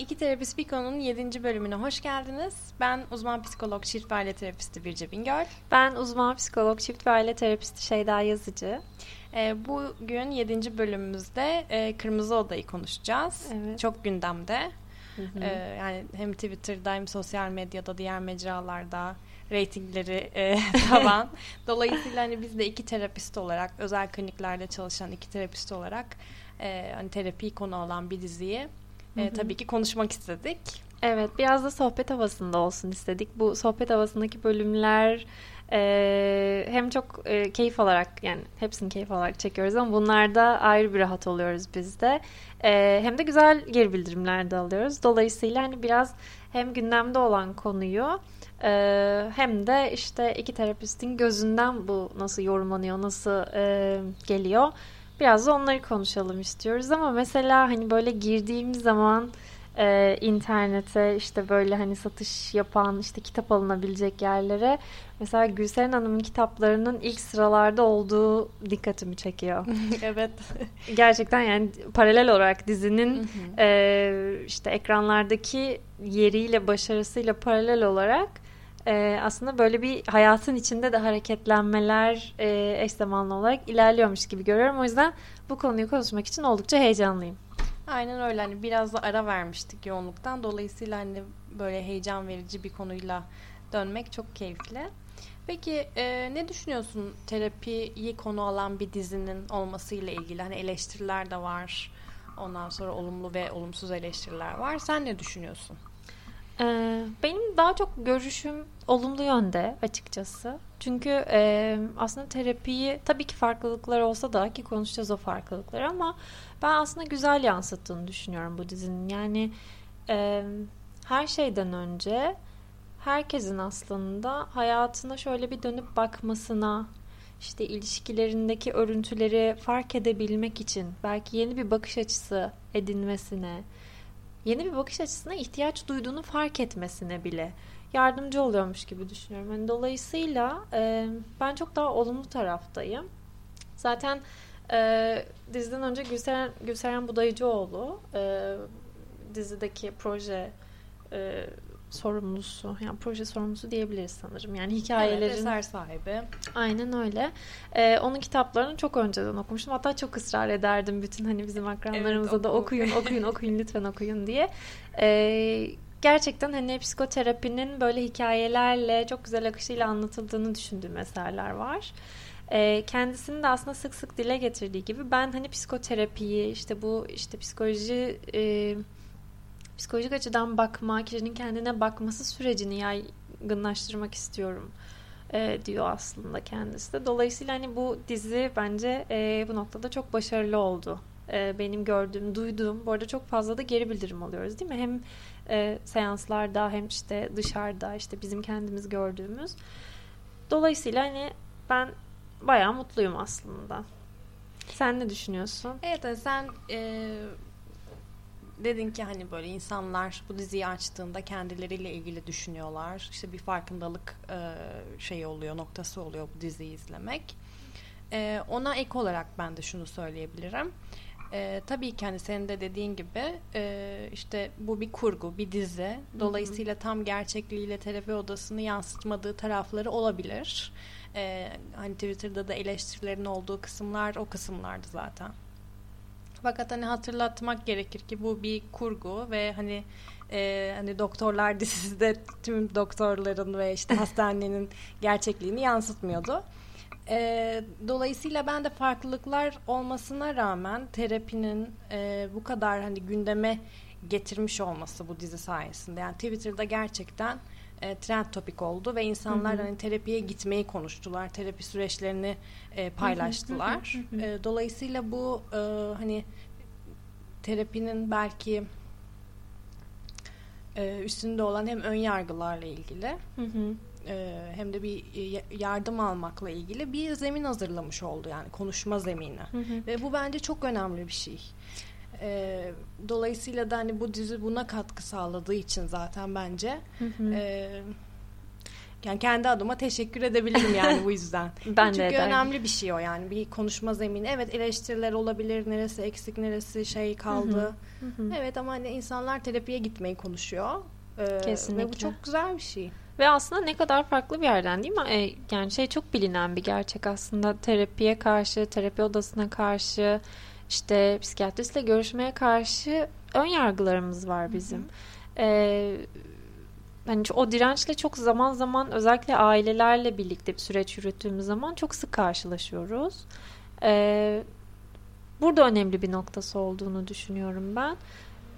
İki Terapist Bir Konu'nun 7. bölümüne hoş geldiniz. Ben uzman psikolog çift ve aile terapisti Birce Bingöl. Ben uzman psikolog çift ve aile terapisti Şeyda Yazıcı. E, bugün 7. bölümümüzde e, Kırmızı Oda'yı konuşacağız. Evet. Çok gündemde. Hı hı. E, yani hem Twitter'da hem sosyal medyada, diğer mecralarda reytingleri e, tavan. Dolayısıyla hani biz de iki terapist olarak, özel kliniklerde çalışan iki terapist olarak e, hani terapi konu olan bir diziyi e, tabii ki konuşmak istedik. Evet biraz da sohbet havasında olsun istedik. Bu sohbet havasındaki bölümler e, hem çok e, keyif alarak yani hepsini keyif alarak çekiyoruz ama bunlarda ayrı bir rahat oluyoruz biz de. E, hem de güzel geri bildirimler de alıyoruz. Dolayısıyla hani biraz hem gündemde olan konuyu e, hem de işte iki terapistin gözünden bu nasıl yorumlanıyor, nasıl e, geliyor Biraz da onları konuşalım istiyoruz ama mesela hani böyle girdiğimiz zaman e, internete işte böyle hani satış yapan işte kitap alınabilecek yerlere mesela Gülseren Hanım'ın kitaplarının ilk sıralarda olduğu dikkatimi çekiyor. evet. Gerçekten yani paralel olarak dizinin e, işte ekranlardaki yeriyle başarısıyla paralel olarak e, aslında böyle bir hayatın içinde de hareketlenmeler e, eş zamanlı olarak ilerliyormuş gibi görüyorum. O yüzden bu konuyu konuşmak için oldukça heyecanlıyım. Aynen öyle. Hani biraz da ara vermiştik yoğunluktan. Dolayısıyla hani böyle heyecan verici bir konuyla dönmek çok keyifli. Peki e, ne düşünüyorsun terapiyi konu alan bir dizinin olmasıyla ilgili? Hani eleştiriler de var. Ondan sonra olumlu ve olumsuz eleştiriler var. Sen ne düşünüyorsun? Ee, benim daha çok görüşüm olumlu yönde açıkçası. Çünkü e, aslında terapiyi tabii ki farklılıklar olsa da ki konuşacağız o farklılıkları ama ben aslında güzel yansıttığını düşünüyorum bu dizinin. Yani e, her şeyden önce herkesin aslında hayatına şöyle bir dönüp bakmasına, işte ilişkilerindeki örüntüleri fark edebilmek için belki yeni bir bakış açısı edinmesine, yeni bir bakış açısına ihtiyaç duyduğunu fark etmesine bile yardımcı oluyormuş gibi düşünüyorum. Yani dolayısıyla e, ben çok daha olumlu taraftayım. Zaten e, diziden önce Gülseren, Gülseren Budayıcıoğlu e, dizideki proje e, sorumlusu yani proje sorumlusu diyebiliriz sanırım. Yani hikayelerin evet, eser sahibi. Aynen öyle. Ee, onun kitaplarını çok önceden okumuştum. Hatta çok ısrar ederdim bütün hani bizim akranlarımıza evet, da okuyun, okuyun, okuyun lütfen okuyun diye. Ee, gerçekten hani psikoterapinin böyle hikayelerle çok güzel akışıyla anlatıldığını düşündüğüm eserler var. E, kendisinin de aslında sık sık dile getirdiği gibi ben hani psikoterapiyi işte bu işte psikoloji e, psikolojik açıdan bakma, kişinin kendine bakması sürecini yaygınlaştırmak istiyorum e, diyor aslında kendisi de. Dolayısıyla hani bu dizi bence e, bu noktada çok başarılı oldu. E, benim gördüğüm, duyduğum. Bu arada çok fazla da geri bildirim alıyoruz değil mi? Hem e, seanslarda hem işte dışarıda işte bizim kendimiz gördüğümüz. Dolayısıyla hani ben bayağı mutluyum aslında. Sen ne düşünüyorsun? Evet sen e, dedin ki hani böyle insanlar bu diziyi açtığında kendileriyle ilgili düşünüyorlar. İşte bir farkındalık e, şeyi oluyor, noktası oluyor bu diziyi izlemek. E, ona ek olarak ben de şunu söyleyebilirim. E, tabii ki hani senin de dediğin gibi e, işte bu bir kurgu, bir dizi. Dolayısıyla tam gerçekliğiyle terapi odasını yansıtmadığı tarafları olabilir. E, hani Twitter'da da eleştirilerin olduğu kısımlar o kısımlardı zaten. Fakat hani hatırlatmak gerekir ki bu bir kurgu ve hani e, hani doktorlar dizisi de tüm doktorların ve işte hastanenin gerçekliğini yansıtmıyordu. E, dolayısıyla ben de farklılıklar olmasına rağmen terapinin e, bu kadar hani gündeme getirmiş olması bu dizi sayesinde. Yani Twitter'da gerçekten e, trend topik oldu ve insanlar hı hı. hani terapiye gitmeyi konuştular. Terapi süreçlerini e, paylaştılar. Hı hı hı hı. E, dolayısıyla bu e, hani terapinin belki e, üstünde olan hem ön yargılarla ilgili hı hı. E, hem de bir yardım almakla ilgili bir zemin hazırlamış oldu yani konuşma zemini. Hı hı. Ve bu bence çok önemli bir şey. E, dolayısıyla da hani bu dizi buna katkı sağladığı için zaten bence. Hı hı. E, Yani kendi adıma teşekkür edebilirim yani bu yüzden. ben Çünkü de ederim. önemli bir şey o yani. Bir konuşma zemini. Evet eleştiriler olabilir. Neresi eksik, neresi şey kaldı. Hı hı. Evet ama hani insanlar terapiye gitmeyi konuşuyor. Ee, Kesinlikle. Ve bu çok güzel bir şey. Ve aslında ne kadar farklı bir yerden değil mi? E, yani şey çok bilinen bir gerçek aslında terapiye karşı, terapi odasına karşı, işte psikiyatristle görüşmeye karşı ön yargılarımız var bizim. E, hani o dirençle çok zaman zaman özellikle ailelerle birlikte bir süreç yürüttüğümüz zaman çok sık karşılaşıyoruz. E, burada önemli bir noktası olduğunu düşünüyorum ben.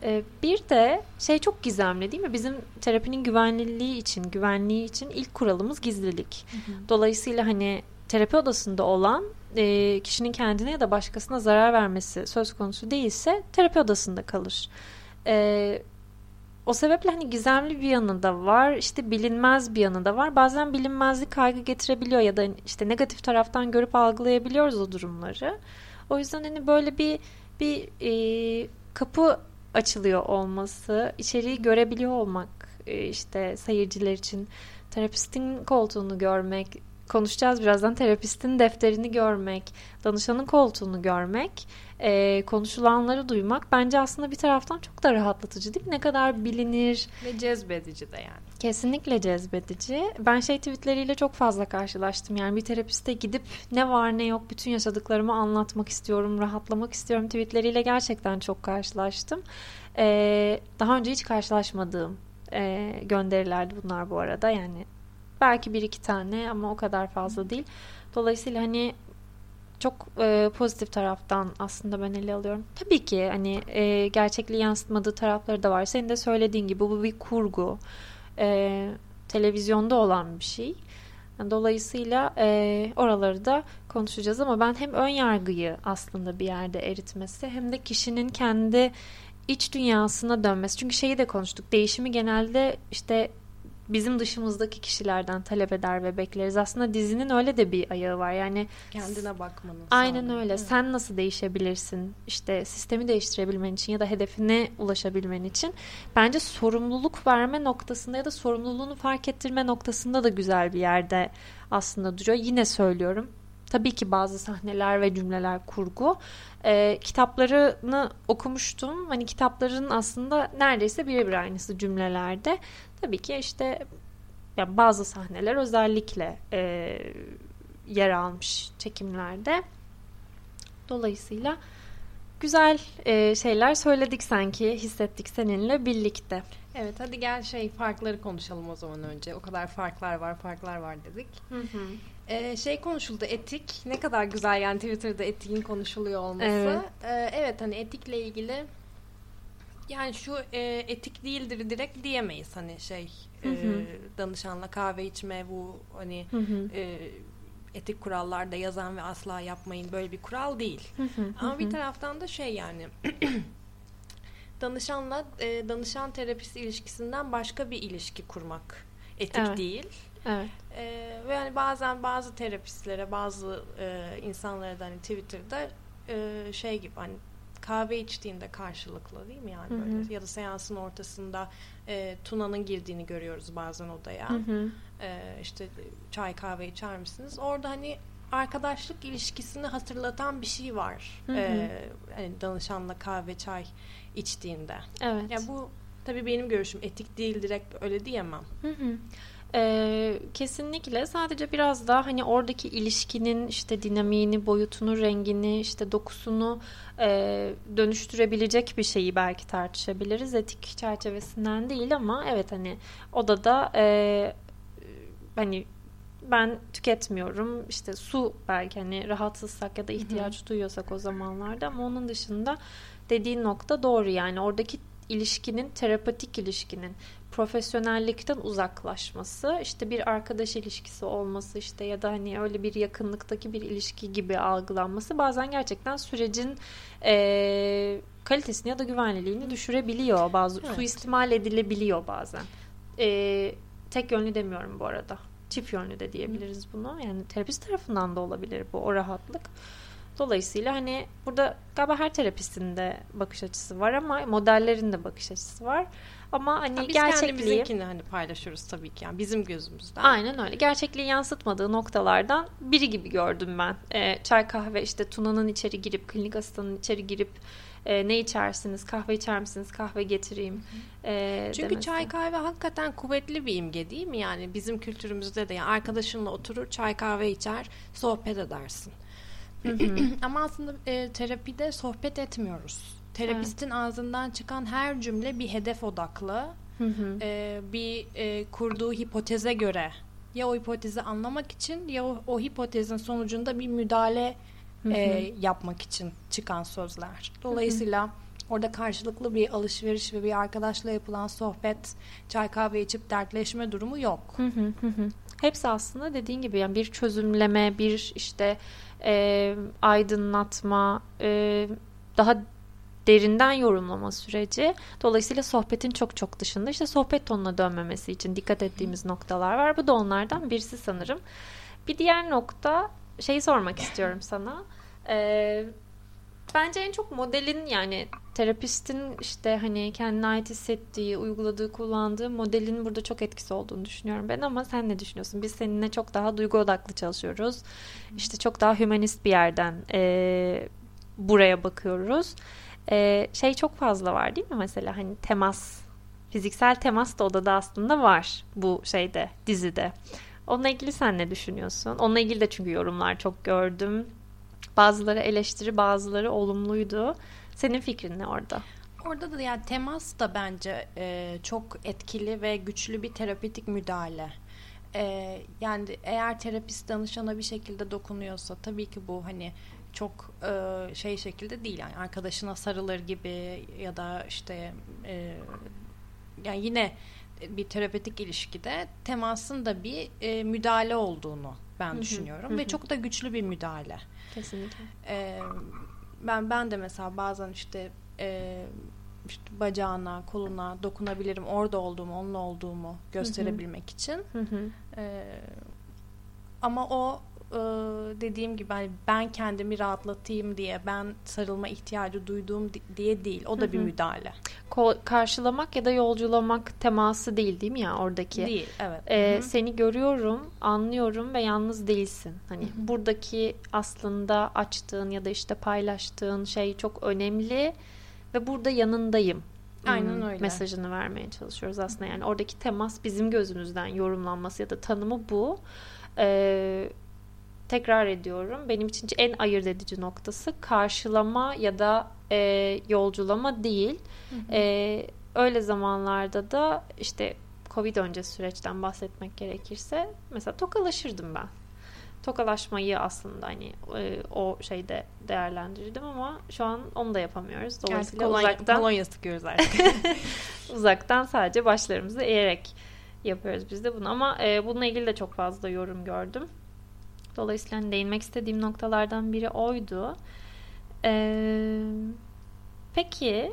Ee, Bir de şey çok gizemli değil mi? Bizim terapinin güvenliliği için, güvenliği için ilk kuralımız gizlilik. Dolayısıyla hani terapi odasında olan e, kişinin kendine ya da başkasına zarar vermesi söz konusu değilse terapi odasında kalır. E, o sebeple hani gizemli bir yanı da var, işte bilinmez bir yanı da var. Bazen bilinmezlik kaygı getirebiliyor ya da işte negatif taraftan görüp algılayabiliyoruz o durumları. O yüzden hani böyle bir bir e, kapı açılıyor olması, içeriği görebiliyor olmak e, işte seyirciler için terapistin koltuğunu görmek, konuşacağız birazdan terapistin defterini görmek, danışanın koltuğunu görmek, e, konuşulanları duymak bence aslında bir taraftan çok da rahatlatıcı değil mi? Ne kadar bilinir. Ve cezbedici de yani. Kesinlikle cezbedici. Ben şey tweetleriyle çok fazla karşılaştım. Yani bir terapiste gidip ne var ne yok bütün yaşadıklarımı anlatmak istiyorum, rahatlamak istiyorum tweetleriyle gerçekten çok karşılaştım. Ee, daha önce hiç karşılaşmadığım e, gönderilerdi bunlar bu arada. Yani belki bir iki tane ama o kadar fazla değil. Dolayısıyla hani çok e, pozitif taraftan aslında ben ele alıyorum. Tabii ki hani e, gerçekliği yansıtmadığı tarafları da var. Senin de söylediğin gibi bu bir kurgu. E, televizyonda olan bir şey. Dolayısıyla e, oraları da konuşacağız ama ben hem ön yargıyı aslında bir yerde eritmesi hem de kişinin kendi iç dünyasına dönmesi. Çünkü şeyi de konuştuk. Değişimi genelde işte bizim dışımızdaki kişilerden talep eder ve bekleriz. Aslında dizinin öyle de bir ayağı var. Yani kendine bakmanın. Aynen sağlığı. öyle. Sen nasıl değişebilirsin? İşte sistemi değiştirebilmen için ya da hedefine ulaşabilmen için bence sorumluluk verme noktasında ya da sorumluluğunu fark ettirme noktasında da güzel bir yerde aslında duruyor. Yine söylüyorum. Tabii ki bazı sahneler ve cümleler kurgu. Ee, kitaplarını okumuştum. Hani kitapların aslında neredeyse birebir aynısı cümlelerde. Tabii ki işte ya bazı sahneler özellikle e, yer almış çekimlerde. Dolayısıyla güzel e, şeyler söyledik sanki hissettik seninle birlikte. Evet hadi gel şey farkları konuşalım o zaman önce. O kadar farklar var farklar var dedik. Hı hı. Ee, şey konuşuldu etik ne kadar güzel yani Twitter'da etiğin konuşuluyor olması. Evet, ee, evet hani etikle ilgili yani şu e, etik değildir direkt diyemeyiz hani şey Hı hı. e, danışanla kahve içme bu hani Hı hı. e, etik kurallarda yazan ve asla yapmayın böyle bir kural değil. Hı hı, Ama hı bir taraftan da şey yani danışanla e, danışan terapist ilişkisinden başka bir ilişki kurmak etik Evet. değil. Evet. E, ve yani bazen bazı terapistlere bazı e, insanlara da hani Twitter'da e, şey gibi hani kahve içtiğinde karşılıklı değil mi yani Hı hı. böyle ya da seansın ortasında e, Tuna'nın girdiğini görüyoruz bazen odaya. Hı hı. Ee, işte çay kahve içer misiniz? Orada hani arkadaşlık ilişkisini hatırlatan bir şey var. Hı hı. Ee, hani danışanla kahve çay içtiğinde. Evet. Ya bu tabii benim görüşüm etik değil direkt öyle diyemem. Hı hı. Ee, kesinlikle. Sadece biraz daha hani oradaki ilişkinin işte dinamiğini, boyutunu, rengini, işte dokusunu e, dönüştürebilecek bir şeyi belki tartışabiliriz. Etik çerçevesinden değil ama evet hani odada e, hani ben tüketmiyorum. İşte su belki hani rahatsızsak ya da ihtiyaç duyuyorsak o zamanlarda ama onun dışında dediğin nokta doğru yani. Oradaki ilişkinin terapatik ilişkinin profesyonellikten uzaklaşması işte bir arkadaş ilişkisi olması işte ya da hani öyle bir yakınlıktaki bir ilişki gibi algılanması bazen gerçekten sürecin eee, kalitesini ya da güvenliliğini düşürebiliyor. Bazı Evet. suistimal edilebiliyor bazen. Eee, tek yönlü demiyorum bu arada. Çift yönlü de diyebiliriz bunu. Yani terapist tarafından da olabilir bu o rahatlık Dolayısıyla hani burada galiba her terapistin de bakış açısı var ama modellerin de bakış açısı var. Ama hani Ha, biz gerçekliği hani paylaşıyoruz tabii ki yani bizim gözümüzden. Aynen öyle. Gerçekliği yansıtmadığı noktalardan biri gibi gördüm ben. Ee, çay kahve işte Tuna'nın içeri girip klinik asistanın içeri girip e, ne içersiniz? Kahve içer misiniz? Kahve getireyim. e, Çünkü demesi. çay kahve hakikaten kuvvetli bir imge değil mi? Yani bizim kültürümüzde de yani arkadaşınla oturur çay kahve içer sohbet edersin. Ama aslında e, terapide sohbet etmiyoruz. Terapistin ağzından çıkan her cümle bir hedef odaklı, Hı hı. e, bir e, kurduğu hipoteze göre ya o hipotezi anlamak için ya o, o hipotezin sonucunda bir müdahale e, yapmak için çıkan sözler. Dolayısıyla orada karşılıklı bir alışveriş ve bir arkadaşla yapılan sohbet, çay kahve içip dertleşme durumu yok. Hı hı hı hı. Hepsi aslında dediğin gibi yani bir çözümleme, bir işte e, aydınlatma, e, daha derinden yorumlama süreci. Dolayısıyla sohbetin çok çok dışında işte sohbet tonuna dönmemesi için dikkat ettiğimiz noktalar var. Bu da onlardan birisi sanırım. Bir diğer nokta şeyi sormak istiyorum sana. E, bence en çok modelin yani terapistin işte hani kendine ait hissettiği, uyguladığı, kullandığı modelin burada çok etkisi olduğunu düşünüyorum ben ama sen ne düşünüyorsun? Biz seninle çok daha duygu odaklı çalışıyoruz. İşte çok daha hümanist bir yerden e, buraya bakıyoruz. E, şey çok fazla var değil mi mesela hani temas, fiziksel temas da odada aslında var bu şeyde, dizide. Onunla ilgili sen ne düşünüyorsun? Onunla ilgili de çünkü yorumlar çok gördüm. Bazıları eleştiri, bazıları olumluydu. Senin fikrin ne orada? Orada da yani temas da bence e, çok etkili ve güçlü bir terapetik müdahale. E, yani eğer terapist danışana bir şekilde dokunuyorsa tabii ki bu hani çok e, şey şekilde değil yani arkadaşına sarılır gibi ya da işte e, yani yine bir terapetik ilişkide temasın da bir e, müdahale olduğunu ben düşünüyorum ve çok da güçlü bir müdahale. Kesinlikle. Ee, ben ben de mesela bazen işte, e, işte bacağına, koluna dokunabilirim. Orada olduğumu, onunla olduğumu gösterebilmek için. Hı hı. Ee, ama o e, dediğim gibi hani ben kendimi rahatlatayım diye ben sarılma ihtiyacı duyduğum di- diye değil. O da Hı bir müdahale. Ko- karşılamak ya da yolculamak teması değil değil mi ya oradaki? Değil, evet. Ee, Hı hı. seni görüyorum, anlıyorum ve yalnız değilsin. Hani Hı hı. buradaki aslında açtığın ya da işte paylaştığın şey çok önemli ve burada yanındayım. Aynen öyle. Mesajını vermeye çalışıyoruz aslında. Yani oradaki temas bizim gözümüzden yorumlanması ya da tanımı bu. Ee, tekrar ediyorum. Benim için en ayırt edici noktası karşılama ya da e, yolculama değil. Ee, öyle zamanlarda da işte Covid öncesi süreçten bahsetmek gerekirse mesela tokalaşırdım ben. Tokalaşmayı aslında hani e, o şeyde değerlendirdim ama şu an onu da yapamıyoruz. Dolayısıyla kolonya, uzaktan kolonya sıkıyoruz artık. uzaktan sadece başlarımızı eğerek yapıyoruz biz de bunu ama e, bununla ilgili de çok fazla yorum gördüm. Dolayısıyla hani değinmek istediğim noktalardan biri oydu. Ee, peki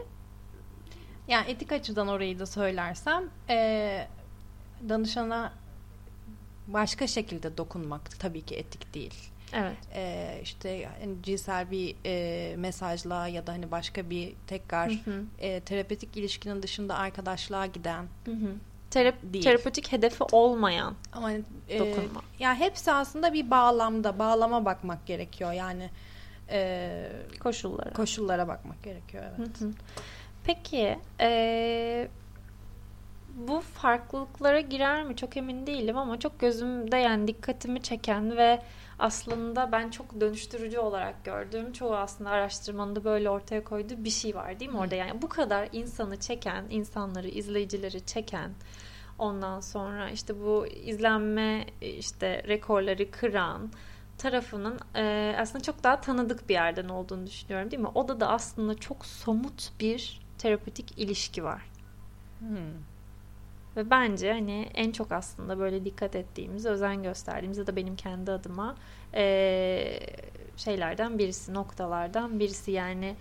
Yani etik açıdan orayı da söylersem e, danışana başka şekilde dokunmak tabii ki etik değil. evet E, işte yani cinsel bir e, mesajla ya da hani başka bir tekrar Hı hı. e, terapetik ilişkinin dışında arkadaşlığa giden Hı hı. Terap- Değil. terapötik hedefi olmayan ama e, Dokunma. ya hepsi aslında bir bağlamda bağlama bakmak gerekiyor yani e, koşullara. koşullara bakmak gerekiyor evet. Hı hı. Peki eee, bu farklılıklara girer mi çok emin değilim ama çok gözümde yani dikkatimi çeken ve aslında ben çok dönüştürücü olarak gördüğüm çoğu aslında araştırmanın da böyle ortaya koyduğu bir şey var değil mi orada yani bu kadar insanı çeken insanları izleyicileri çeken ondan sonra işte bu izlenme işte rekorları kıran tarafının e, aslında çok daha tanıdık bir yerden olduğunu düşünüyorum değil mi? Odada aslında çok somut bir terapötik ilişki var. Hmm. Ve bence hani en çok aslında böyle dikkat ettiğimiz, özen gösterdiğimiz ya da benim kendi adıma e, şeylerden birisi, noktalardan birisi yani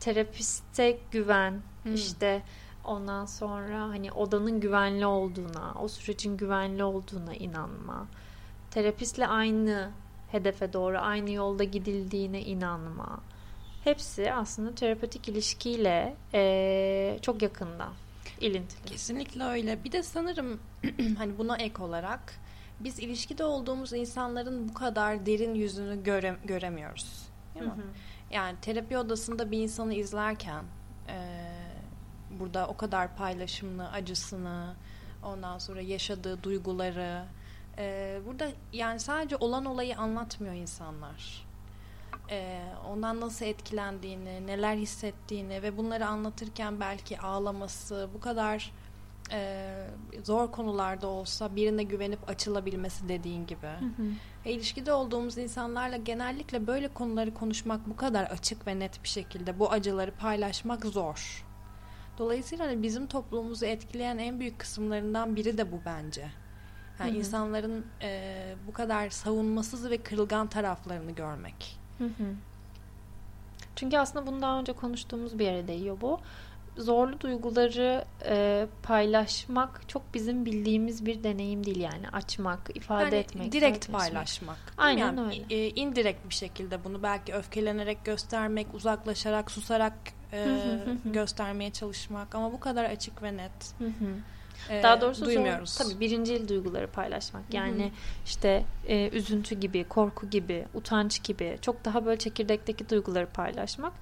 terapiste güven, Hmm. işte ondan sonra hani odanın güvenli olduğuna, o sürecin güvenli olduğuna inanma, terapistle aynı hedefe doğru aynı yolda gidildiğine inanma. Hepsi aslında terapötik ilişkiyle e, çok yakından ilintili. Kesinlikle öyle. Bir de sanırım hani buna ek olarak biz ilişkide olduğumuz insanların bu kadar derin yüzünü göre, göremiyoruz. Değil mi? Hı hı. Yani terapi odasında bir insanı izlerken e, burada o kadar paylaşımlı acısını ondan sonra yaşadığı duyguları e, burada yani sadece olan olayı anlatmıyor insanlar. E, ondan nasıl etkilendiğini, neler hissettiğini ve bunları anlatırken belki ağlaması bu kadar e, zor konularda olsa birine güvenip açılabilmesi dediğin gibi. Hı hı. E, ilişkide olduğumuz insanlarla genellikle böyle konuları konuşmak bu kadar açık ve net bir şekilde bu acıları paylaşmak zor. Dolayısıyla hani bizim toplumumuzu etkileyen en büyük kısımlarından biri de bu bence. Yani hı hı. insanların e, bu kadar savunmasız ve kırılgan taraflarını görmek. Hı hı. Çünkü aslında bunu daha önce konuştuğumuz bir yere değiyor bu zorlu duyguları e, paylaşmak çok bizim bildiğimiz bir deneyim değil yani açmak, ifade yani etmek. Direkt paylaşmak. Aynen yani, öyle. E, indirekt bir şekilde bunu belki öfkelenerek göstermek, uzaklaşarak, susarak e, göstermeye çalışmak ama bu kadar açık ve net. E, Daha doğrusu duymuyoruz. Zor, tabii birincil duyguları paylaşmak. Yani Hı-hı. işte e, üzüntü gibi, korku gibi, utanç gibi çok daha böyle çekirdekteki duyguları paylaşmak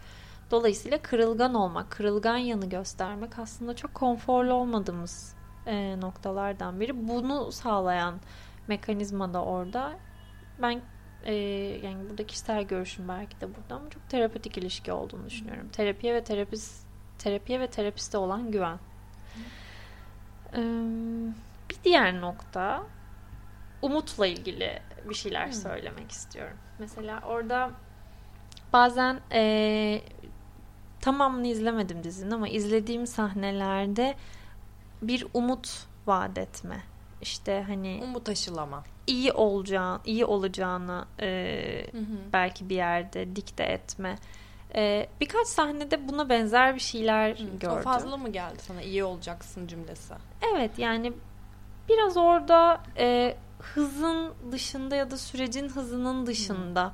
Dolayısıyla kırılgan olmak, kırılgan yanı göstermek aslında çok konforlu olmadığımız e, noktalardan biri. Bunu sağlayan mekanizma da orada. Ben e, yani burada kişisel görüşüm belki de burada ama çok terapötik ilişki olduğunu düşünüyorum. Terapiye ve terapist terapiye ve terapiste olan güven. Ee, bir diğer nokta umutla ilgili bir şeyler hmm. söylemek istiyorum. Mesela orada bazen e, tamamını izlemedim dizinin ama izlediğim sahnelerde bir umut vaat etme. İşte hani umut aşılama. iyi olacağını, iyi olacağını e, hı hı. belki bir yerde dikte etme. E, birkaç sahnede buna benzer bir şeyler hı, gördüm. O fazla mı geldi sana iyi olacaksın cümlesi? Evet yani biraz orada e, hızın dışında ya da sürecin hızının dışında hı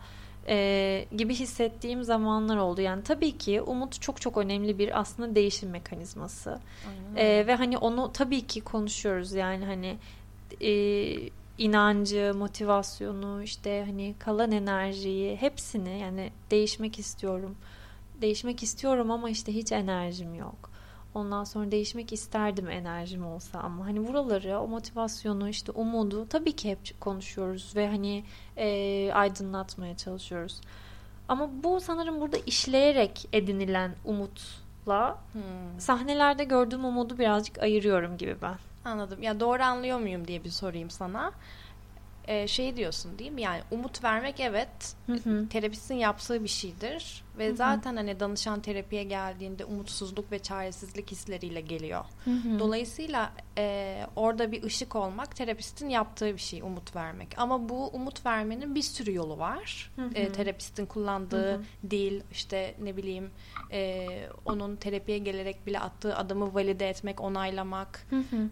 e, gibi hissettiğim zamanlar oldu. Yani tabii ki umut çok çok önemli bir aslında değişim mekanizması. E, ve hani onu tabii ki konuşuyoruz yani hani e, inancı, motivasyonu, işte hani kalan enerjiyi hepsini yani değişmek istiyorum. Değişmek istiyorum ama işte hiç enerjim yok. Ondan sonra değişmek isterdim enerjim olsa ama hani buraları o motivasyonu işte umudu tabii ki hep konuşuyoruz ve hani e, aydınlatmaya çalışıyoruz. Ama bu sanırım burada işleyerek edinilen umutla hmm. sahnelerde gördüğüm umudu birazcık ayırıyorum gibi ben. Anladım. Ya doğru anlıyor muyum diye bir sorayım sana e, şey diyorsun değil mi? Yani umut vermek evet hı hı. terapistin yaptığı bir şeydir ve hı hı. zaten hani danışan terapiye geldiğinde umutsuzluk ve çaresizlik hisleriyle geliyor. Hı hı. Dolayısıyla e, orada bir ışık olmak terapistin yaptığı bir şey umut vermek. Ama bu umut vermenin bir sürü yolu var. E, terapistin kullandığı hı hı. dil işte ne bileyim e, onun terapiye gelerek bile attığı adımı valide etmek, onaylamak.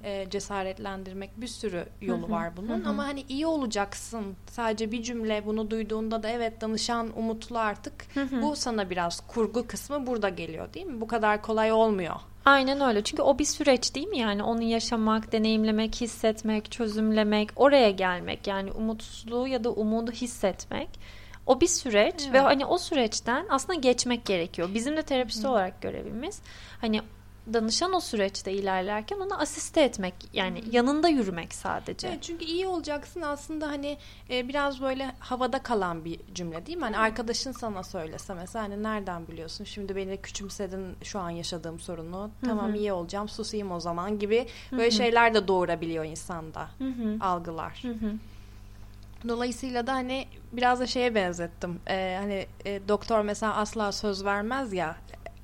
E, cesaretlendirmek bir sürü yolu hı hı. var bunun. Hı hı. Ama hani iyi olacaksın. Sadece bir cümle bunu duyduğunda da evet danışan umutlu artık. Hı hı. Bu sana biraz kurgu kısmı burada geliyor değil mi? Bu kadar kolay olmuyor. Aynen öyle. Çünkü o bir süreç değil mi? Yani onu yaşamak, deneyimlemek, hissetmek, çözümlemek, oraya gelmek. Yani umutsuzluğu ya da umudu hissetmek. O bir süreç evet. ve hani o süreçten aslında geçmek gerekiyor. Bizim de terapist Hı. olarak görevimiz hani danışan o süreçte ilerlerken ona asiste etmek yani hmm. yanında yürümek sadece. Evet, çünkü iyi olacaksın aslında hani e, biraz böyle havada kalan bir cümle değil mi? Hani hmm. arkadaşın sana söylese mesela hani nereden biliyorsun şimdi beni küçümsedin şu an yaşadığım sorunu tamam iyi olacağım susayım o zaman gibi böyle şeyler de doğurabiliyor insanda algılar. Dolayısıyla da hani biraz da şeye benzettim. Ee, hani e, doktor mesela asla söz vermez ya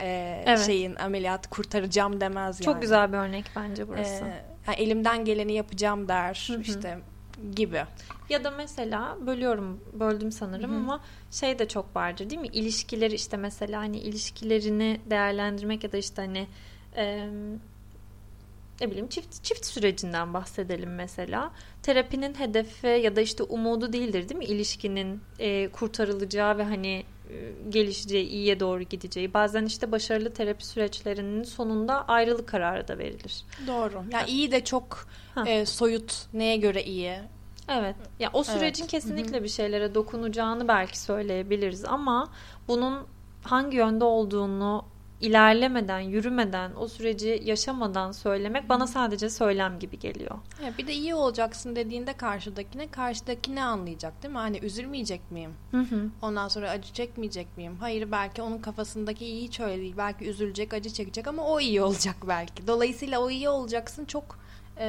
e, evet. şeyin ameliyat kurtaracağım demez yani. Çok güzel bir örnek bence burası. E, yani elimden geleni yapacağım der Hı-hı. işte gibi. Ya da mesela bölüyorum böldüm sanırım Hı-hı. ama şey de çok vardır değil mi? İlişkileri işte mesela hani ilişkilerini değerlendirmek ya da işte hani e, ne bileyim çift çift sürecinden bahsedelim mesela. Terapinin hedefi ya da işte umudu değildir değil mi? İlişkinin e, kurtarılacağı ve hani gelişeceği, iyiye doğru gideceği. Bazen işte başarılı terapi süreçlerinin sonunda ayrılık kararı da verilir. Doğru. Yani iyi de çok e, soyut neye göre iyi? Evet. Ya o sürecin evet. kesinlikle Hı-hı. bir şeylere dokunacağını belki söyleyebiliriz ama bunun hangi yönde olduğunu ilerlemeden, yürümeden, o süreci yaşamadan söylemek bana sadece söylem gibi geliyor. Ya bir de iyi olacaksın dediğinde karşıdakine, karşıdaki ne anlayacak değil mi? Hani üzülmeyecek miyim? Hı hı. Ondan sonra acı çekmeyecek miyim? Hayır belki onun kafasındaki iyi hiç öyle değil. Belki üzülecek, acı çekecek ama o iyi olacak belki. Dolayısıyla o iyi olacaksın çok e,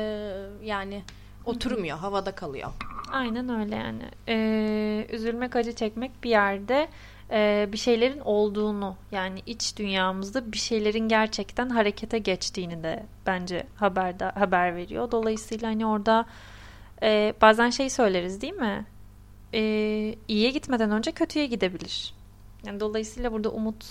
yani oturmuyor, havada kalıyor. Aynen öyle yani. Ee, üzülmek, acı çekmek bir yerde e, bir şeylerin olduğunu yani iç dünyamızda bir şeylerin gerçekten harekete geçtiğini de bence haberde haber veriyor. Dolayısıyla hani orada e, bazen şey söyleriz değil mi? E, iyiye gitmeden önce kötüye gidebilir. Yani dolayısıyla burada umut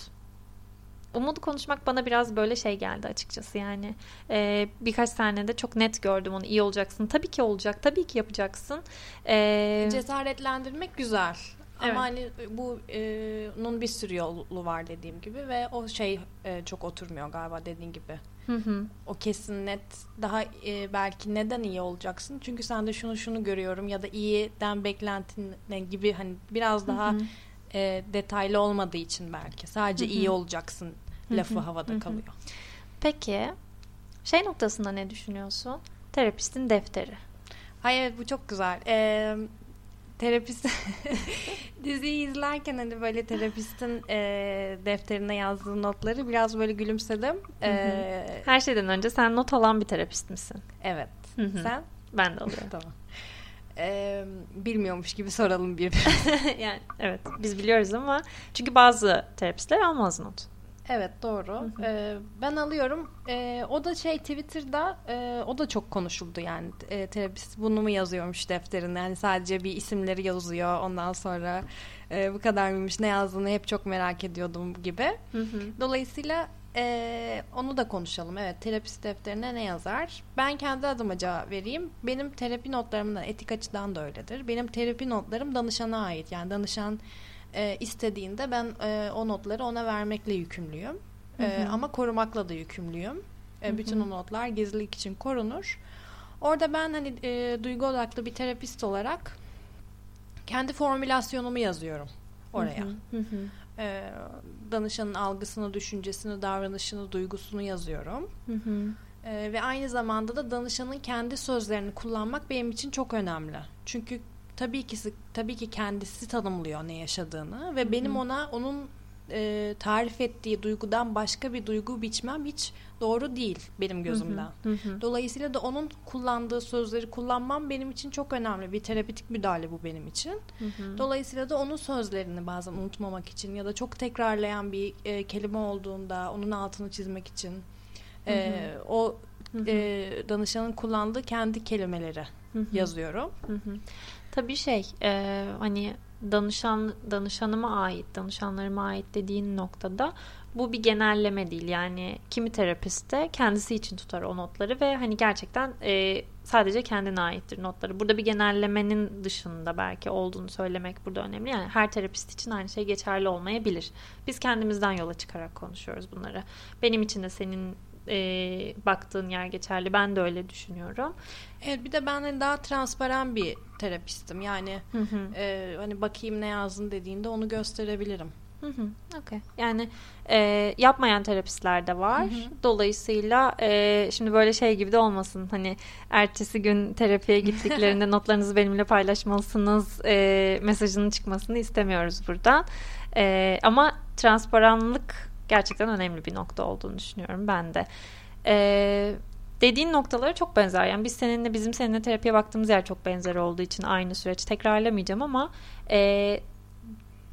Umut konuşmak bana biraz böyle şey geldi açıkçası yani e, birkaç tane de çok net gördüm onu iyi olacaksın tabii ki olacak tabii ki yapacaksın e, cesaretlendirmek güzel Evet. Ama hani bu e, bunun bir sürü yolu var dediğim gibi ve o şey e, çok oturmuyor galiba dediğin gibi. Hı hı. O kesin net daha e, belki neden iyi olacaksın? Çünkü sen de şunu şunu görüyorum ya da iyiden beklentin ne gibi hani biraz daha hı hı. E, detaylı olmadığı için belki sadece hı hı. iyi olacaksın lafı hı hı. havada hı hı. kalıyor. Peki şey noktasında ne düşünüyorsun? Terapistin defteri. Hayır evet bu çok güzel. Ee, terapist diziyi izlerken hani böyle terapistin e, defterine yazdığı notları biraz böyle gülümsedim. E, Her şeyden önce sen not alan bir terapist misin? Evet. Sen? Ben de alıyorum. tamam. Ee, bilmiyormuş gibi soralım bir. yani evet biz biliyoruz ama çünkü bazı terapistler almaz not. Evet doğru. Ee, ben alıyorum. Ee, o da şey Twitter'da e, o da çok konuşuldu yani e, terapist bunu mu yazıyormuş defterinde yani sadece bir isimleri yazıyor ondan sonra e, bu kadar mıymış ne yazdığını hep çok merak ediyordum gibi. Hı hı. Dolayısıyla e, onu da konuşalım. Evet terapist defterine ne yazar? Ben kendi adıma cevap vereyim. Benim terapi notlarımda etik açıdan da öyledir. Benim terapi notlarım danışana ait yani danışan e, istediğinde ben e, o notları ona vermekle yükümlüyüm. E, ama korumakla da yükümlüyüm. E, bütün o notlar gizlilik için korunur. Orada ben hani e, duygu odaklı bir terapist olarak kendi formülasyonumu yazıyorum oraya. E, danışanın algısını, düşüncesini, davranışını, duygusunu yazıyorum. E, ve aynı zamanda da danışanın kendi sözlerini kullanmak benim için çok önemli. Çünkü tabii ki tabii ki kendisi tanımlıyor ne yaşadığını ve Hı-hı. benim ona onun e, tarif ettiği duygudan başka bir duygu biçmem hiç doğru değil benim gözümden. Hı hı. Dolayısıyla da onun kullandığı sözleri kullanmam benim için çok önemli. Bir terapitik müdahale bu benim için. Hı hı. Dolayısıyla da onun sözlerini bazen unutmamak için ya da çok tekrarlayan bir e, kelime olduğunda onun altını çizmek için e, hı hı. o hı hı. E, danışanın kullandığı kendi kelimeleri hı hı. yazıyorum. Hı hı. Tabii şey e, hani danışan danışanıma ait, danışanlarıma ait dediğin noktada bu bir genelleme değil. Yani kimi terapist de kendisi için tutar o notları ve hani gerçekten e, sadece kendine aittir notları. Burada bir genellemenin dışında belki olduğunu söylemek burada önemli. Yani her terapist için aynı şey geçerli olmayabilir. Biz kendimizden yola çıkarak konuşuyoruz bunları. Benim için de senin e, baktığın yer geçerli. Ben de öyle düşünüyorum. Evet bir de ben hani daha transparan bir terapistim. Yani hı hı. E, hani bakayım ne yazdın dediğinde onu gösterebilirim. Hı hı. Okay. Yani e, yapmayan terapistler de var. Hı hı. Dolayısıyla e, şimdi böyle şey gibi de olmasın. Hani ertesi gün terapiye gittiklerinde notlarınızı benimle paylaşmalısınız e, mesajının çıkmasını istemiyoruz buradan. E, ama transparanlık gerçekten önemli bir nokta olduğunu düşünüyorum ben de. Ee, dediğin noktalara çok benzer. Yani biz seninle bizim seninle terapiye baktığımız yer çok benzer olduğu için aynı süreç tekrarlamayacağım ama e,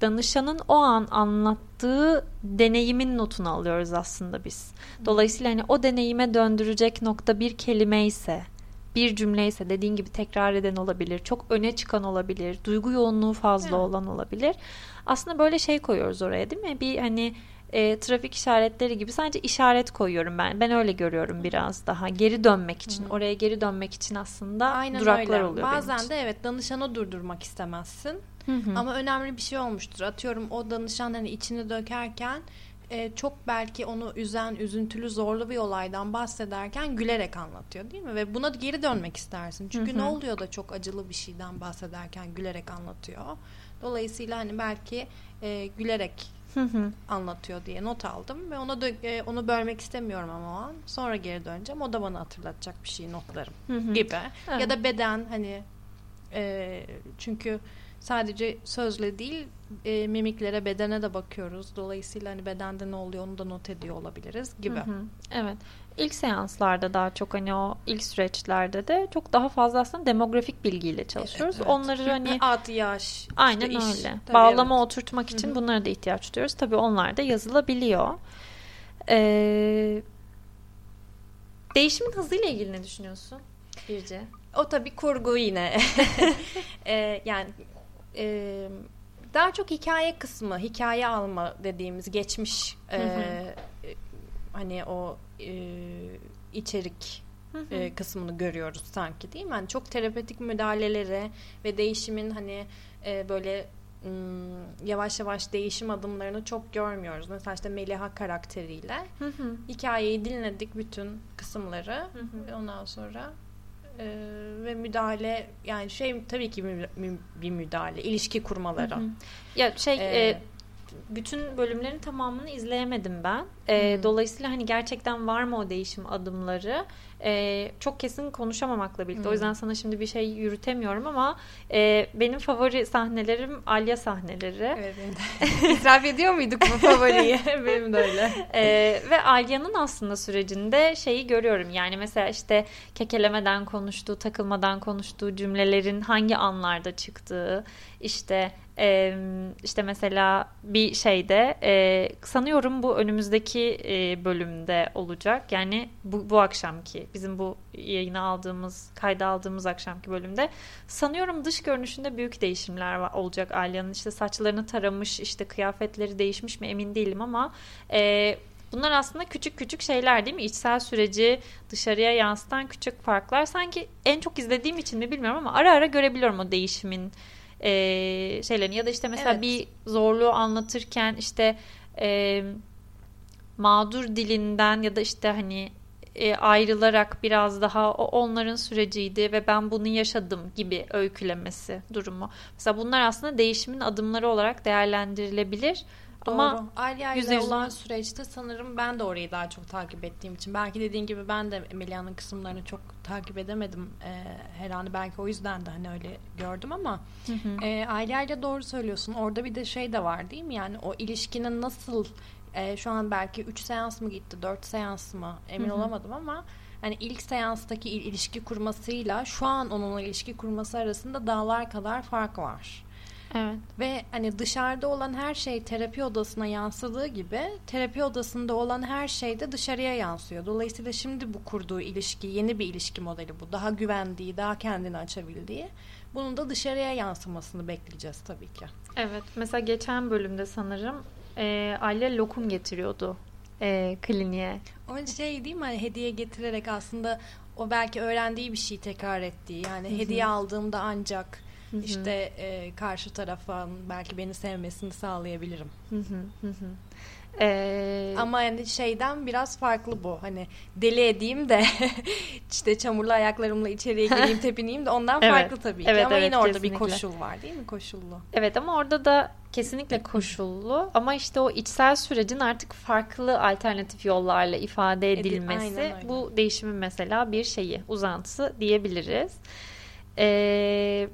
danışanın o an anlattığı deneyimin notunu alıyoruz aslında biz. Dolayısıyla hani o deneyime döndürecek nokta bir kelime ise bir cümle ise dediğin gibi tekrar eden olabilir, çok öne çıkan olabilir, duygu yoğunluğu fazla evet. olan olabilir. Aslında böyle şey koyuyoruz oraya değil mi? Bir hani e, trafik işaretleri gibi sadece işaret koyuyorum ben. Ben öyle görüyorum biraz daha. Geri dönmek için, Hı-hı. oraya geri dönmek için aslında Aynen duraklar öyle. oluyor Bazen de evet danışanı durdurmak istemezsin. Hı-hı. Ama önemli bir şey olmuştur. Atıyorum o danışan hani içini dökerken e, çok belki onu üzen, üzüntülü, zorlu bir olaydan bahsederken gülerek anlatıyor değil mi? Ve buna geri dönmek istersin. Çünkü Hı hı. ne oluyor da çok acılı bir şeyden bahsederken gülerek anlatıyor. Dolayısıyla hani belki e, gülerek Hı-hı. anlatıyor diye not aldım ve ona dö- e, onu bölmek istemiyorum ama o an. Sonra geri döneceğim. O da bana hatırlatacak bir şey notlarım Hı-hı. gibi. Evet. Ya da beden hani e, çünkü sadece sözle değil e, mimiklere bedene de bakıyoruz. Dolayısıyla hani bedende ne oluyor onu da not ediyor olabiliriz gibi. Hı hı. Evet. İlk seanslarda daha çok hani o ilk süreçlerde de çok daha fazla aslında demografik bilgiyle çalışıyoruz. Evet. Onları hani Ad, yaş, aynen işte iş. öyle. Tabii, Bağlama evet. oturtmak için Hı hı. bunlara da ihtiyaç duyuyoruz. Tabii onlar da yazılabiliyor. Ee, değişimin hızıyla ilgili ne düşünüyorsun? Birce. O tabii kurgu yine. E, yani e, daha çok hikaye kısmı, hikaye alma dediğimiz geçmiş e, Hı hı. E, hani o e, içerik e, kısmını görüyoruz sanki değil mi? Yani çok terapötik müdahaleleri ve değişimin hani e, böyle yavaş yavaş değişim adımlarını çok görmüyoruz. Mesela işte Meliha karakteriyle Hı hı. hikayeyi dinledik bütün kısımları. Hı hı. Ve ondan sonra e, ve müdahale yani şey tabii ki bir müdahale, ilişki kurmaları. Hı hı. Ya şey Ee, e, bütün bölümlerin tamamını izleyemedim ben. E, Hı. Dolayısıyla hani gerçekten var mı o değişim adımları? E, çok kesin konuşamamakla birlikte. Hı. O yüzden sana şimdi bir şey yürütemiyorum ama e, benim favori sahnelerim Alya sahneleri. Evet benim de. İsraf ediyor muyduk bu favoriyi? benim de öyle. E, ve Alya'nın aslında sürecinde şeyi görüyorum. Yani mesela işte kekelemeden konuştuğu, takılmadan konuştuğu cümlelerin hangi anlarda çıktığı, işte e, işte mesela bir şeyde e, sanıyorum bu önümüzdeki e, bölümde olacak. Yani bu, bu akşamki bizim bu yayını aldığımız, kayda aldığımız akşamki bölümde sanıyorum dış görünüşünde büyük değişimler olacak Alya'nın. işte saçlarını taramış, işte kıyafetleri değişmiş mi emin değilim ama e, Bunlar aslında küçük küçük şeyler değil mi? İçsel süreci dışarıya yansıtan küçük farklar. Sanki en çok izlediğim için mi bilmiyorum ama ara ara görebiliyorum o değişimin e, şeylerini. Ya da işte mesela Evet. bir zorluğu anlatırken işte e, mağdur dilinden ya da işte hani e, ayrılarak biraz daha o onların süreciydi ve ben bunu yaşadım gibi öykülemesi durumu. Mesela bunlar aslında değişimin adımları olarak değerlendirilebilir. Ama. Alya ile olan süreçte sanırım ben de orayı daha çok takip ettiğim için. Belki dediğin gibi ben de Emelia'nın kısımlarını çok takip edemedim. Ee, her an belki o yüzden de hani öyle gördüm ama Hı hı. e, Alya ile doğru söylüyorsun. Orada bir de şey de var değil mi? Yani o ilişkinin nasıl e, şu an belki 3 seans mı gitti, 4 seans mı emin Hı hı. olamadım ama hani ilk seanstaki il- ilişki kurmasıyla şu an onunla ilişki kurması arasında dağlar kadar fark var. Evet. Ve hani dışarıda olan her şey terapi odasına yansıdığı gibi terapi odasında olan her şey de dışarıya yansıyor. Dolayısıyla şimdi bu kurduğu ilişki yeni bir ilişki modeli bu. Daha güvendiği, daha kendini açabildiği. Bunun da dışarıya yansımasını bekleyeceğiz tabii ki. Evet. Mesela geçen bölümde sanırım e, Alya lokum getiriyordu e, kliniğe. O şey değil mi hani hediye getirerek aslında o belki öğrendiği bir şeyi tekrar ettiği. Yani hediye aldığımda ancak Hı hı. işte e, karşı tarafın belki beni sevmesini sağlayabilirim. Hı hı, hı hı. E, Ama yani şeyden biraz farklı bu. Hani deli edeyim de işte çamurlu ayaklarımla içeriye gireyim tepineyim de ondan Evet. farklı tabii ki. Evet, Ama evet, yine orada bir kesinlikle. koşul var değil mi? Koşullu. Evet ama orada da kesinlikle koşullu ama işte o içsel sürecin artık farklı alternatif yollarla ifade Edi- edilmesi aynen öyle. bu değişimin mesela bir şeyi uzantısı diyebiliriz. Ee,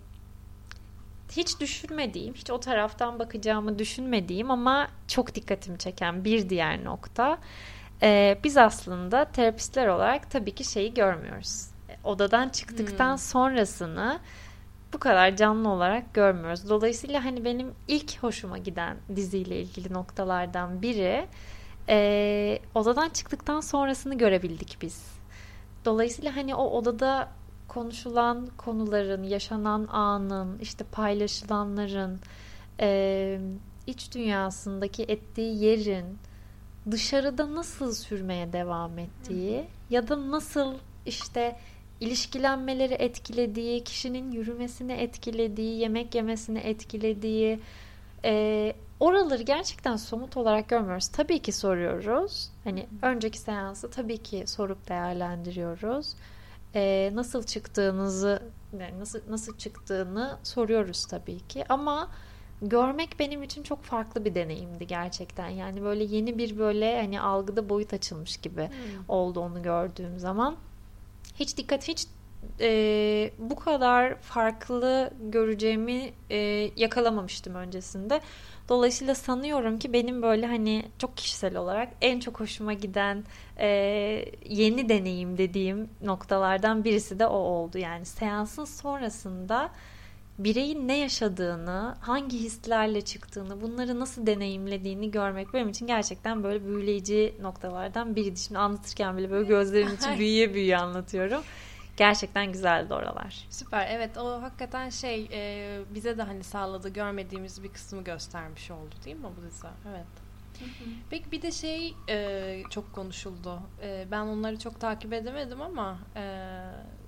hiç düşünmediğim, hiç o taraftan bakacağımı düşünmediğim ama çok dikkatimi çeken bir diğer nokta. Ee, biz aslında terapistler olarak tabii ki şeyi görmüyoruz. Odadan çıktıktan Hmm. sonrasını bu kadar canlı olarak görmüyoruz. Dolayısıyla hani benim ilk hoşuma giden diziyle ilgili noktalardan biri e, odadan çıktıktan sonrasını görebildik biz. Dolayısıyla hani o odada konuşulan konuların, yaşanan anın, işte paylaşılanların, e, iç dünyasındaki ettiği yerin dışarıda nasıl sürmeye devam ettiği ya da nasıl işte ilişkilenmeleri etkilediği, kişinin yürümesini etkilediği, yemek yemesini etkilediği e, oraları gerçekten somut olarak görmüyoruz. Tabii ki soruyoruz. Hani önceki seansı tabii ki sorup değerlendiriyoruz. E, nasıl çıktığınızı yani nasıl nasıl çıktığını soruyoruz tabii ki ama görmek benim için çok farklı bir deneyimdi gerçekten. Yani böyle yeni bir böyle hani algıda boyut açılmış gibi hmm. oldu onu gördüğüm zaman. Hiç dikkat hiç e, bu kadar farklı göreceğimi e, yakalamamıştım öncesinde. Dolayısıyla sanıyorum ki benim böyle hani çok kişisel olarak en çok hoşuma giden e, yeni deneyim dediğim noktalardan birisi de o oldu. Yani seansın sonrasında bireyin ne yaşadığını, hangi hislerle çıktığını, bunları nasıl deneyimlediğini görmek benim için gerçekten böyle büyüleyici noktalardan biriydi. Şimdi anlatırken bile böyle gözlerim için büyüye büyüye anlatıyorum. Gerçekten güzeldi oralar. Süper. Evet o hakikaten şey e, bize de hani sağladı görmediğimiz bir kısmı göstermiş oldu değil mi bu dizi? Evet. Peki bir de şey e, çok konuşuldu. E, ben onları çok takip edemedim ama e,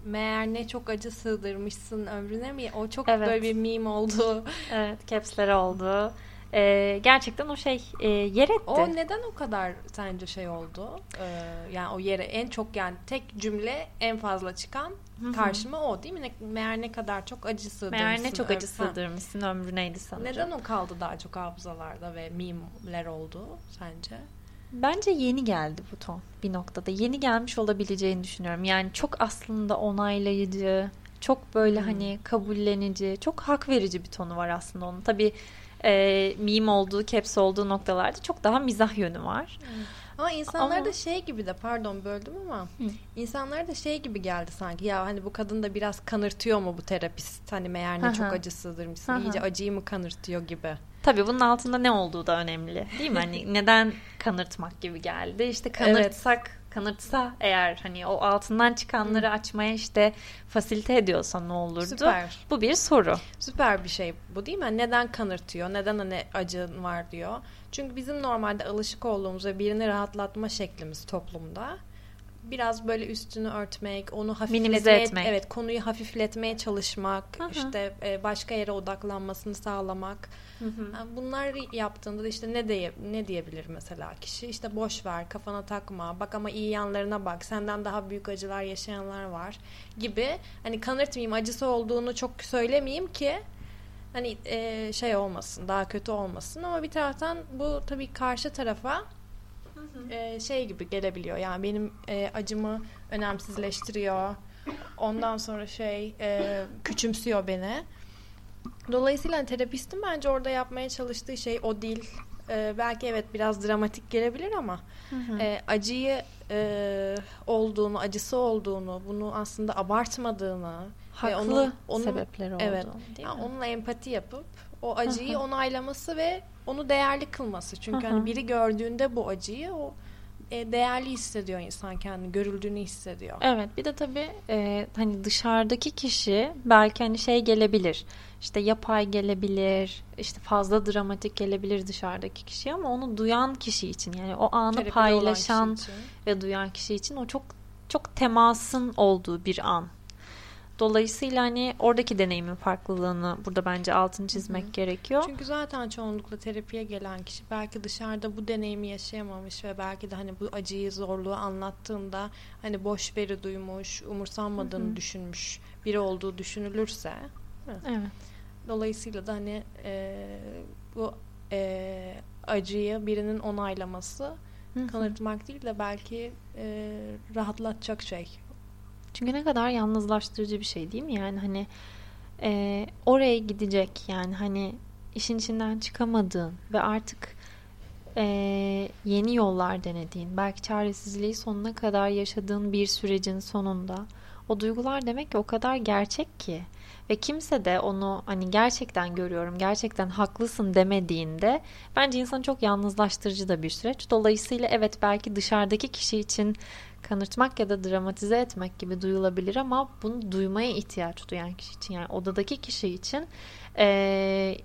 meğer ne çok acı sığdırmışsın ömrüne mi? O çok evet. böyle bir meme oldu. Evet, caps'leri oldu. Ee, gerçekten o şey e, yer etti. O neden o kadar sence şey oldu? Ee, yani o yere en çok yani tek cümle en fazla çıkan Hı-hı. karşıma o değil mi? Ne, meğer ne kadar çok acı sığdırmışsın. Meğer ne çok acı sığdırmışsın ömrüneydi sanırım. Neden o kaldı daha çok hafızalarda ve meme'ler oldu sence? Bence yeni geldi bu ton bir noktada. Yeni gelmiş olabileceğini düşünüyorum. Yani çok aslında onaylayıcı, çok böyle hmm. hani kabullenici, çok hak verici bir tonu var aslında onun. Tabii e, meme olduğu, caps olduğu noktalarda çok daha mizah yönü var. Hmm. Ama insanlar ama... da şey gibi de pardon böldüm ama Hı. insanlar da şey gibi geldi sanki ya hani bu kadın da biraz kanırtıyor mu bu terapist hani meğer ne çok acı sığdırmışsın iyice acıyı mı kanırtıyor gibi. Tabii bunun altında ne olduğu da önemli değil mi? Hani neden kanırtmak gibi geldi? İşte kanırtsak evet kanırtsa eğer hani o altından çıkanları Hı. açmaya işte fasilite ediyorsa ne olurdu? Süper. Bu bir soru. Süper bir şey bu değil mi? Neden kanırtıyor? Neden hani acın var diyor. Çünkü bizim normalde alışık olduğumuz ve birini rahatlatma şeklimiz toplumda biraz böyle üstünü örtmek, onu hafifletmeye, etmek. evet konuyu hafifletmeye çalışmak, Aha. işte e, başka yere odaklanmasını sağlamak. Hı hı. Bunlar yaptığında da işte ne diye ne diyebilir mesela kişi? İşte boş ver, kafana takma. Bak ama iyi yanlarına bak. Senden daha büyük acılar yaşayanlar var gibi. Hani kanırtmayayım, acısı olduğunu çok söylemeyeyim ki hani e, şey olmasın, daha kötü olmasın ama bir taraftan bu tabii karşı tarafa e, şey gibi gelebiliyor. Yani benim e, acımı önemsizleştiriyor. Ondan sonra şey e, küçümsüyor beni. Dolayısıyla hani terapistin bence orada yapmaya çalıştığı şey o değil. Ee, belki evet biraz dramatik gelebilir ama hı hı. E, acıyı e, olduğunu, acısı olduğunu, bunu aslında abartmadığını, haklı onu, onu, sebepleri olduğunu, evet, yani onunla empati yapıp o acıyı hı hı. onaylaması ve onu değerli kılması. Çünkü hı hı. hani biri gördüğünde bu acıyı o e, değerli hissediyor insan kendini, görüldüğünü hissediyor. Evet, bir de tabii e, hani dışarıdaki kişi belki hani şey gelebilir. İşte yapay gelebilir, işte fazla dramatik gelebilir dışarıdaki kişi ama onu duyan kişi için yani o anı Terapide paylaşan ve duyan kişi için o çok çok temasın olduğu bir an. Dolayısıyla hani oradaki deneyimin farklılığını burada bence altını çizmek Hı-hı. gerekiyor. Çünkü zaten çoğunlukla terapiye gelen kişi belki dışarıda bu deneyimi yaşayamamış ve belki de hani bu acıyı, zorluğu anlattığında hani boş veri duymuş, umursanmadığını Hı-hı. düşünmüş biri olduğu düşünülürse. Evet. Dolayısıyla da hani e, bu e, acıyı birinin onaylaması Hı-hı. kanıtmak değil de belki e, rahatlatacak şey çünkü ne kadar yalnızlaştırıcı bir şey değil mi? Yani hani e, oraya gidecek yani hani işin içinden çıkamadığın ve artık e, yeni yollar denediğin, belki çaresizliği sonuna kadar yaşadığın bir sürecin sonunda o duygular demek ki o kadar gerçek ki ve kimse de onu hani gerçekten görüyorum, gerçekten haklısın demediğinde bence insanı çok yalnızlaştırıcı da bir süreç. Dolayısıyla evet belki dışarıdaki kişi için kanırtmak ya da dramatize etmek gibi duyulabilir ama bunu duymaya ihtiyaç duyan kişi için yani odadaki kişi için e,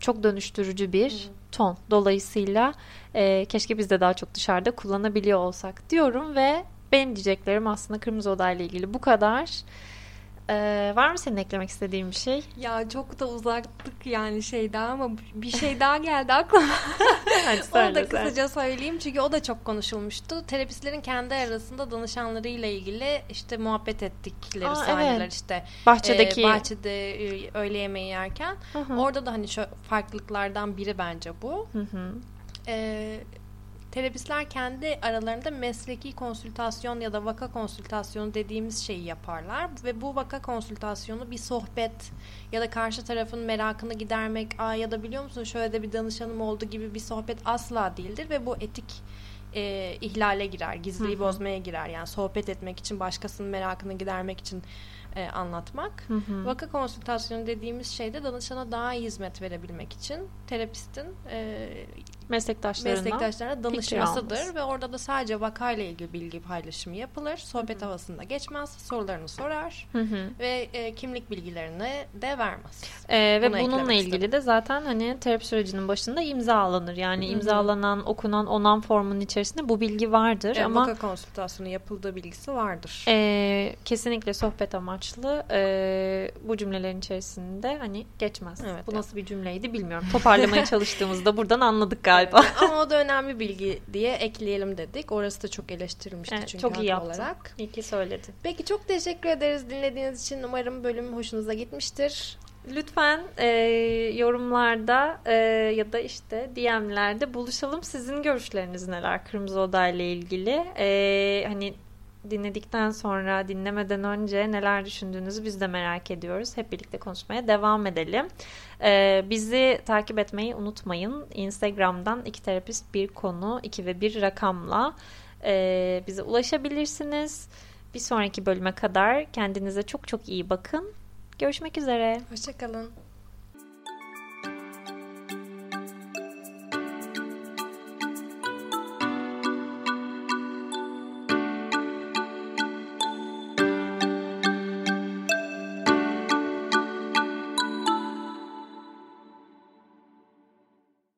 çok dönüştürücü bir ton. Dolayısıyla e, keşke biz de daha çok dışarıda kullanabiliyor olsak diyorum ve benim diyeceklerim aslında Kırmızı Oda ile ilgili bu kadar. Ee, var mı senin eklemek istediğin bir şey? Ya çok da uzaktık yani şeyden ama bir şey daha geldi aklıma. Onu da kısaca söyleyeyim çünkü o da çok konuşulmuştu. Terapistlerin kendi arasında danışanlarıyla ilgili işte muhabbet ettikleri Aa, sahneler evet. işte. Bahçedeki. E, bahçede e, öğle yemeği yerken. Hı-hı. Orada da hani şu farklılıklardan biri bence bu. Hı hı. E, Terapistler kendi aralarında mesleki konsültasyon ya da vaka konsültasyonu dediğimiz şeyi yaparlar ve bu vaka konsültasyonu bir sohbet ya da karşı tarafın merakını gidermek, aa ya da biliyor musun şöyle de bir danışanım oldu gibi bir sohbet asla değildir ve bu etik e, ihlale girer, gizliliği bozmaya girer. Yani sohbet etmek için, başkasının merakını gidermek için e, anlatmak. Hı hı. Vaka konsültasyonu dediğimiz şeyde danışana daha iyi hizmet verebilmek için terapistin e, meslektaşlarına, meslektaşlarına danışmasıdır ve orada da sadece vakayla ilgili bilgi paylaşımı yapılır. Sohbet hı hı. havasında geçmez, sorularını sorar hı hı. ve e, kimlik bilgilerini de vermez. E, ve Bunu bununla ilgili istedim. de zaten hani terapi sürecinin başında imzalanır. Yani hı hı. imzalanan, okunan, onan formunun içerisinde bu bilgi vardır e, ama vaka konsültasyonu yapıldığı bilgisi vardır. E, kesinlikle sohbet amaçlı e, bu cümlelerin içerisinde hani geçmez. Evet, bu nasıl bir cümleydi bilmiyorum. Toparlamaya çalıştığımızda buradan anladık galiba galiba. Ama o da önemli bilgi diye ekleyelim dedik. Orası da çok eleştirilmişti evet, çünkü çok iyi yaptın. olarak. İyi ki söyledin. Peki çok teşekkür ederiz dinlediğiniz için. Umarım bölüm hoşunuza gitmiştir. Lütfen e, yorumlarda e, ya da işte DM'lerde buluşalım. Sizin görüşleriniz neler Kırmızı Oda ile ilgili? E, hani dinledikten sonra dinlemeden önce neler düşündüğünüzü biz de merak ediyoruz. Hep birlikte konuşmaya devam edelim. Ee, bizi takip etmeyi unutmayın. Instagram'dan iki terapist bir konu iki ve bir rakamla e, bize ulaşabilirsiniz. Bir sonraki bölüme kadar kendinize çok çok iyi bakın. Görüşmek üzere. Hoşçakalın.